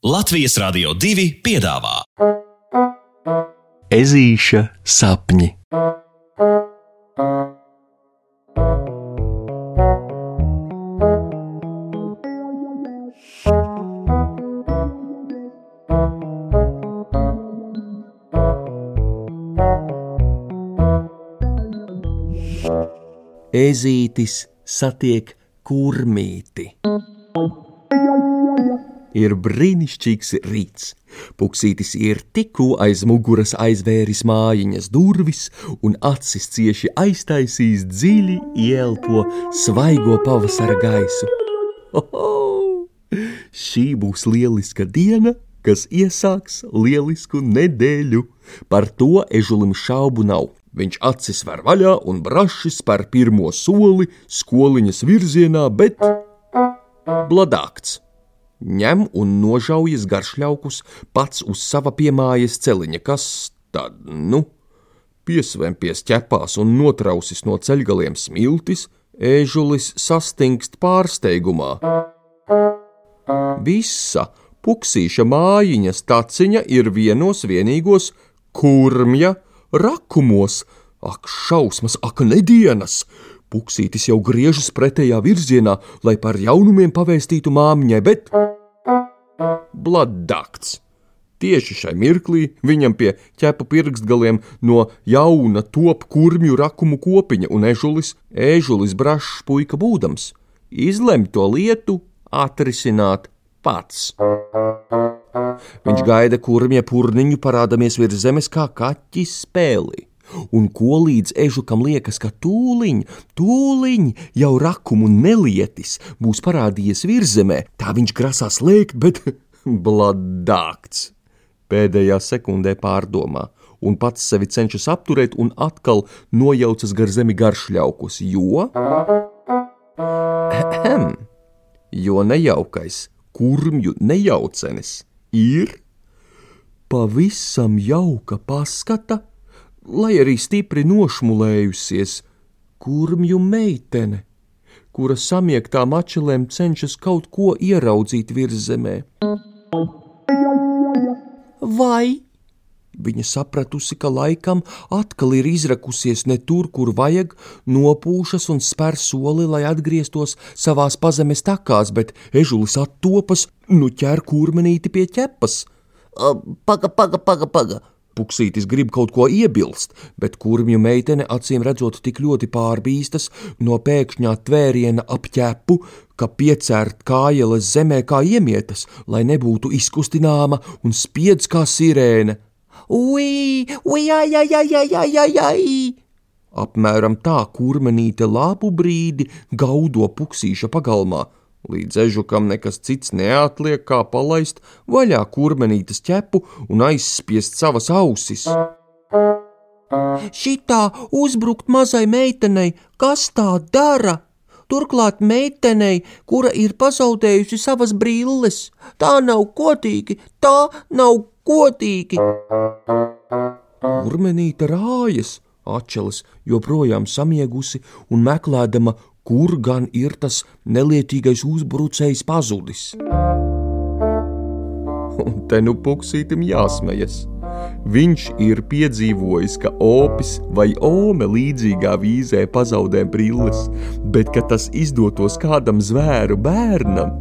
Latvijas Rādio 2 piedāvā Ezīša sapņi. Ezītis satiek kurmīti. Ir brīnišķīgs rīts. Puksītis ir tikko aiz muguras aizvēris mājiņas durvis un acis cieši aiztaisījis dziļi ielpo svaigo pavasara gaisu. Oho! Šī būs lieliska diena, kas iesāks lielisku nedēļu. Par to ežulim šaubu nav. Viņš acis ver vaļā un brašis par pirmo soli skoliņas virzienā, bet bladākts ņem un nožaujas garšļaukus pats uz sava piemājas celiņa, kas tad, nu, piesvempies ķepās un notrausis no ceļgaliem smiltis, ēžulis sastingst pārsteigumā. Visa puksīša mājiņas taciņa ir vienos vienīgos kurmja rakumos, ak, šausmas, ak, nedienas! Puksītis jau griežas pretējā virzienā, lai par jaunumiem pavēstītu māmiņai, bet bladakts. Tieši šai mirklī viņam pie ķepa pirkstgaliem no jauna top kurmju rakumu kopiņa, un ežulis, ežulis brašs puika būdams, izlemj to lietu atrisināt pats. Viņš gaida kurmja purniņu parādamies virs zemes kā kaķis spēli un ko līdz ežukam liekas, ka tūliņ, tūliņ jau rakumu nelietis būs parādījies virzemē, tā viņš grasās lēkt, bet bladākts. Pēdējā sekundē pārdomā, un pats sevi cenšas apturēt, un atkal nojaucas gar zemi garšļaukus, jo. Ahem, jo nejaukais, kurmju nejaucenis ir pavisam jauka paskata lai arī stipri nošmulējusies, kurmju meitene, kura samiektā mačelēm cenšas kaut ko ieraudzīt virs zemē. Vai? Viņa sapratusi, ka laikam atkal ir izrakusies ne tur, kur vajag, nopūšas un spēr soli, lai atgrieztos savās pazemes takās, bet ežulis attopas, nu ķer kurmenīti pie ķepas. Paga, paga, paga, paga! Puksītis grib kaut ko iebilst, bet kurmju meitene acīm redzot tik ļoti pārbīstas no pēkšņā tvēriena ap ķepu, ka piecērt kājeles zemē kā iemietas, lai nebūtu izkustināma un spiedz kā sirēne. Ui, ui, ai, ai, ai, ai, ai, ai, ai! Apmēram tā kurmenīte labu brīdi gaudo puksīša pagalmā Līdz ežukam nekas cits neatliek, kā palaist vaļā kurmenītes ķepu un aizspiest savas ausis. Šitā uzbrukt mazai meitenei, kas tā dara? Turklāt meitenei, kura ir pazaudējusi savas brilles, tā nav godīgi, tā nav godīgi. Kurmenīte rājas, atšķelis joprojām samiegusi un meklēdama kur gan ir tas nelietīgais uzbrucējs pazudis. Un te nu puksītim jāsmejas. Viņš ir piedzīvojis, ka opis vai ome līdzīgā vīzē pazaudē brilles, bet ka tas izdotos kādam zvēru bērnam.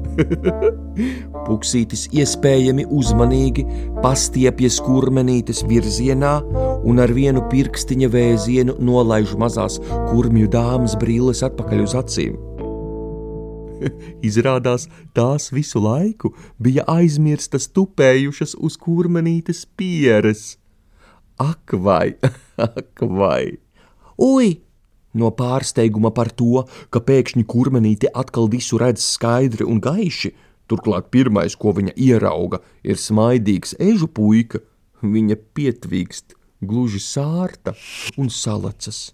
Puksītis iespējami uzmanīgi pastiepjas kurmenītes virzienā un ar vienu pirkstiņa vēzienu nolaiž mazās kurmju dāmas brilles atpakaļ uz acīm. Izrādās, tās visu laiku bija aizmirstas, tupējušas uz kurmenītes pieres. Ak, vai, ak, vai! Ui! No pārsteiguma par to, ka pēkšņi kurmenīte atkal visu redz skaidri un gaiši, turklāt pirmais, ko viņa ierauga, ir smaidīgs ežu puika, viņa pietvīkst, gluži sārta un salacas.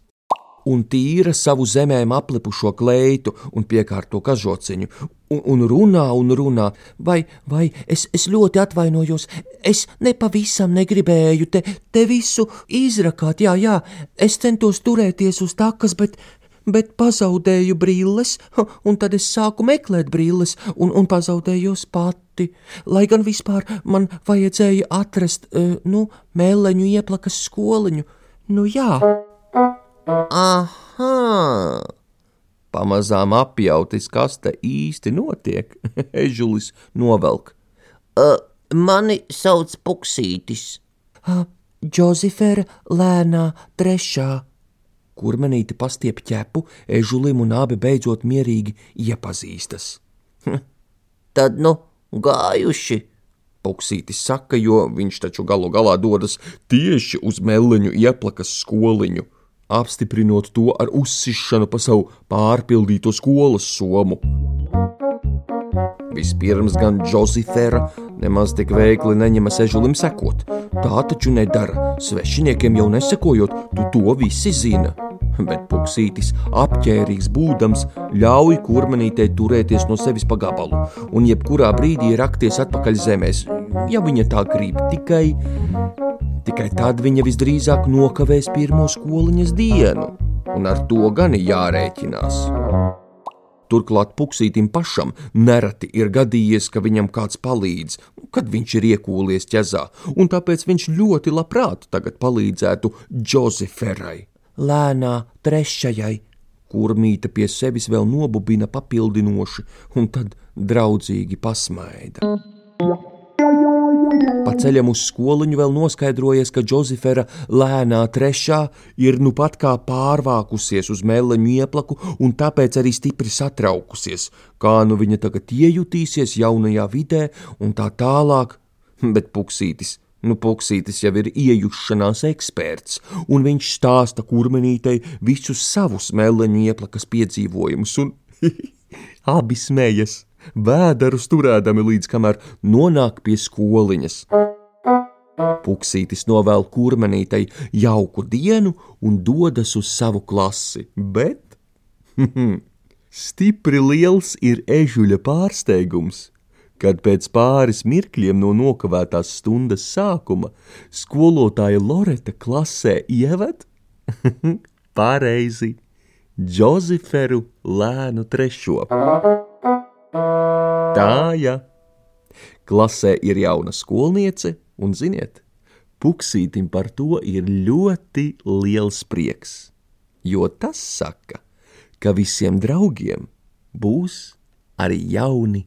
Un tīra savu zemēm aplipušo kleitu un piekārto kažociņu, un, un runā un runā, vai, vai es, es ļoti atvainojos, es nepavisam negribēju te, te visu izrakāt, jā, jā, es centos turēties uz takas, bet, bet pazaudēju brilles, un tad es sāku meklēt brilles, un, un pazaudējos pati. Lai gan vispār man vajadzēja atrast, uh, nu, mēleņu ieplakas skoliņu. Nu jā. Aha! Pamazām apjautis, kas te īsti notiek, ežulis novelk. Uh, mani sauc Puksītis. Uh, Džozefera lēnā trešā. Kurmenīte pastiep ķepu, ežulim un abi beidzot mierīgi iepazīstas. Tad nu gājuši. Puksītis saka, jo viņš taču galu galā dodas tieši uz meliņu ieplakas skoliņu apstiprinot to ar uzsišanu pa savu pārpildīto skolas somu. Vispirms gan Džozefera nemaz tik veikli neņemas ežulim sekot. Tā taču nedara, svešiniekiem jau nesekojot, tu to visi zina. Bet puksītis, apģērbīgs būdams, ļauj kurmenītei turēties no sevis pa gabalu un jebkurā brīdī rakties atpakaļ zemēs, ja viņa tā grib, tikai Tikai tad viņa visdrīzāk nokavēs pirmo skoliņas dienu, un ar to gan ir jārēķinās. Turklāt puksītim pašam nereti ir gadījies, ka viņam kāds palīdz, kad viņš ir iekūlies ķezā, un tāpēc viņš ļoti labprāt tagad palīdzētu Džozeferai, lēnā trešajai, kur mīta pie sevis vēl nobubina papildinoši, un tad draudzīgi pasmaida. Pa ceļam uz skoliņu vēl noskaidrojies, ka Džozefera lēnā trešā ir nu pat kā pārvākusies uz meleņu ieplaku un tāpēc arī stipri satraukusies, kā nu viņa tagad iejutīsies jaunajā vidē un tā tālāk, bet puksītis. Nu, Puksītis jau ir iejušanās eksperts, un viņš stāsta kurmenītei visus savus meleņu ieplakas piedzīvojumus, un abi smējas vēderus turēdami līdz kamēr nonāk pie skoliņas. Puksītis novēl kurmenītei jauku dienu un dodas uz savu klasi, bet stipri liels ir ežuļa pārsteigums, kad pēc pāris mirkļiem no nokavētās stundas sākuma skolotāja Loreta klasē ieved pareizi Džozeferu lēnu trešo. Tā, ja. Klasē ir jauna skolniece, un, ziniet, puksītim par to ir ļoti liels prieks, jo tas saka, ka visiem draugiem būs arī jauni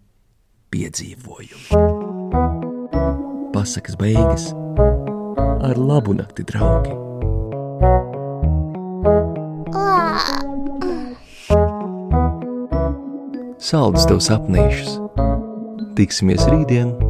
piedzīvojumi. Pasakas beigas ar labu nakti, draugi! saldus tev sapnīšus. Tiksimies rītdien!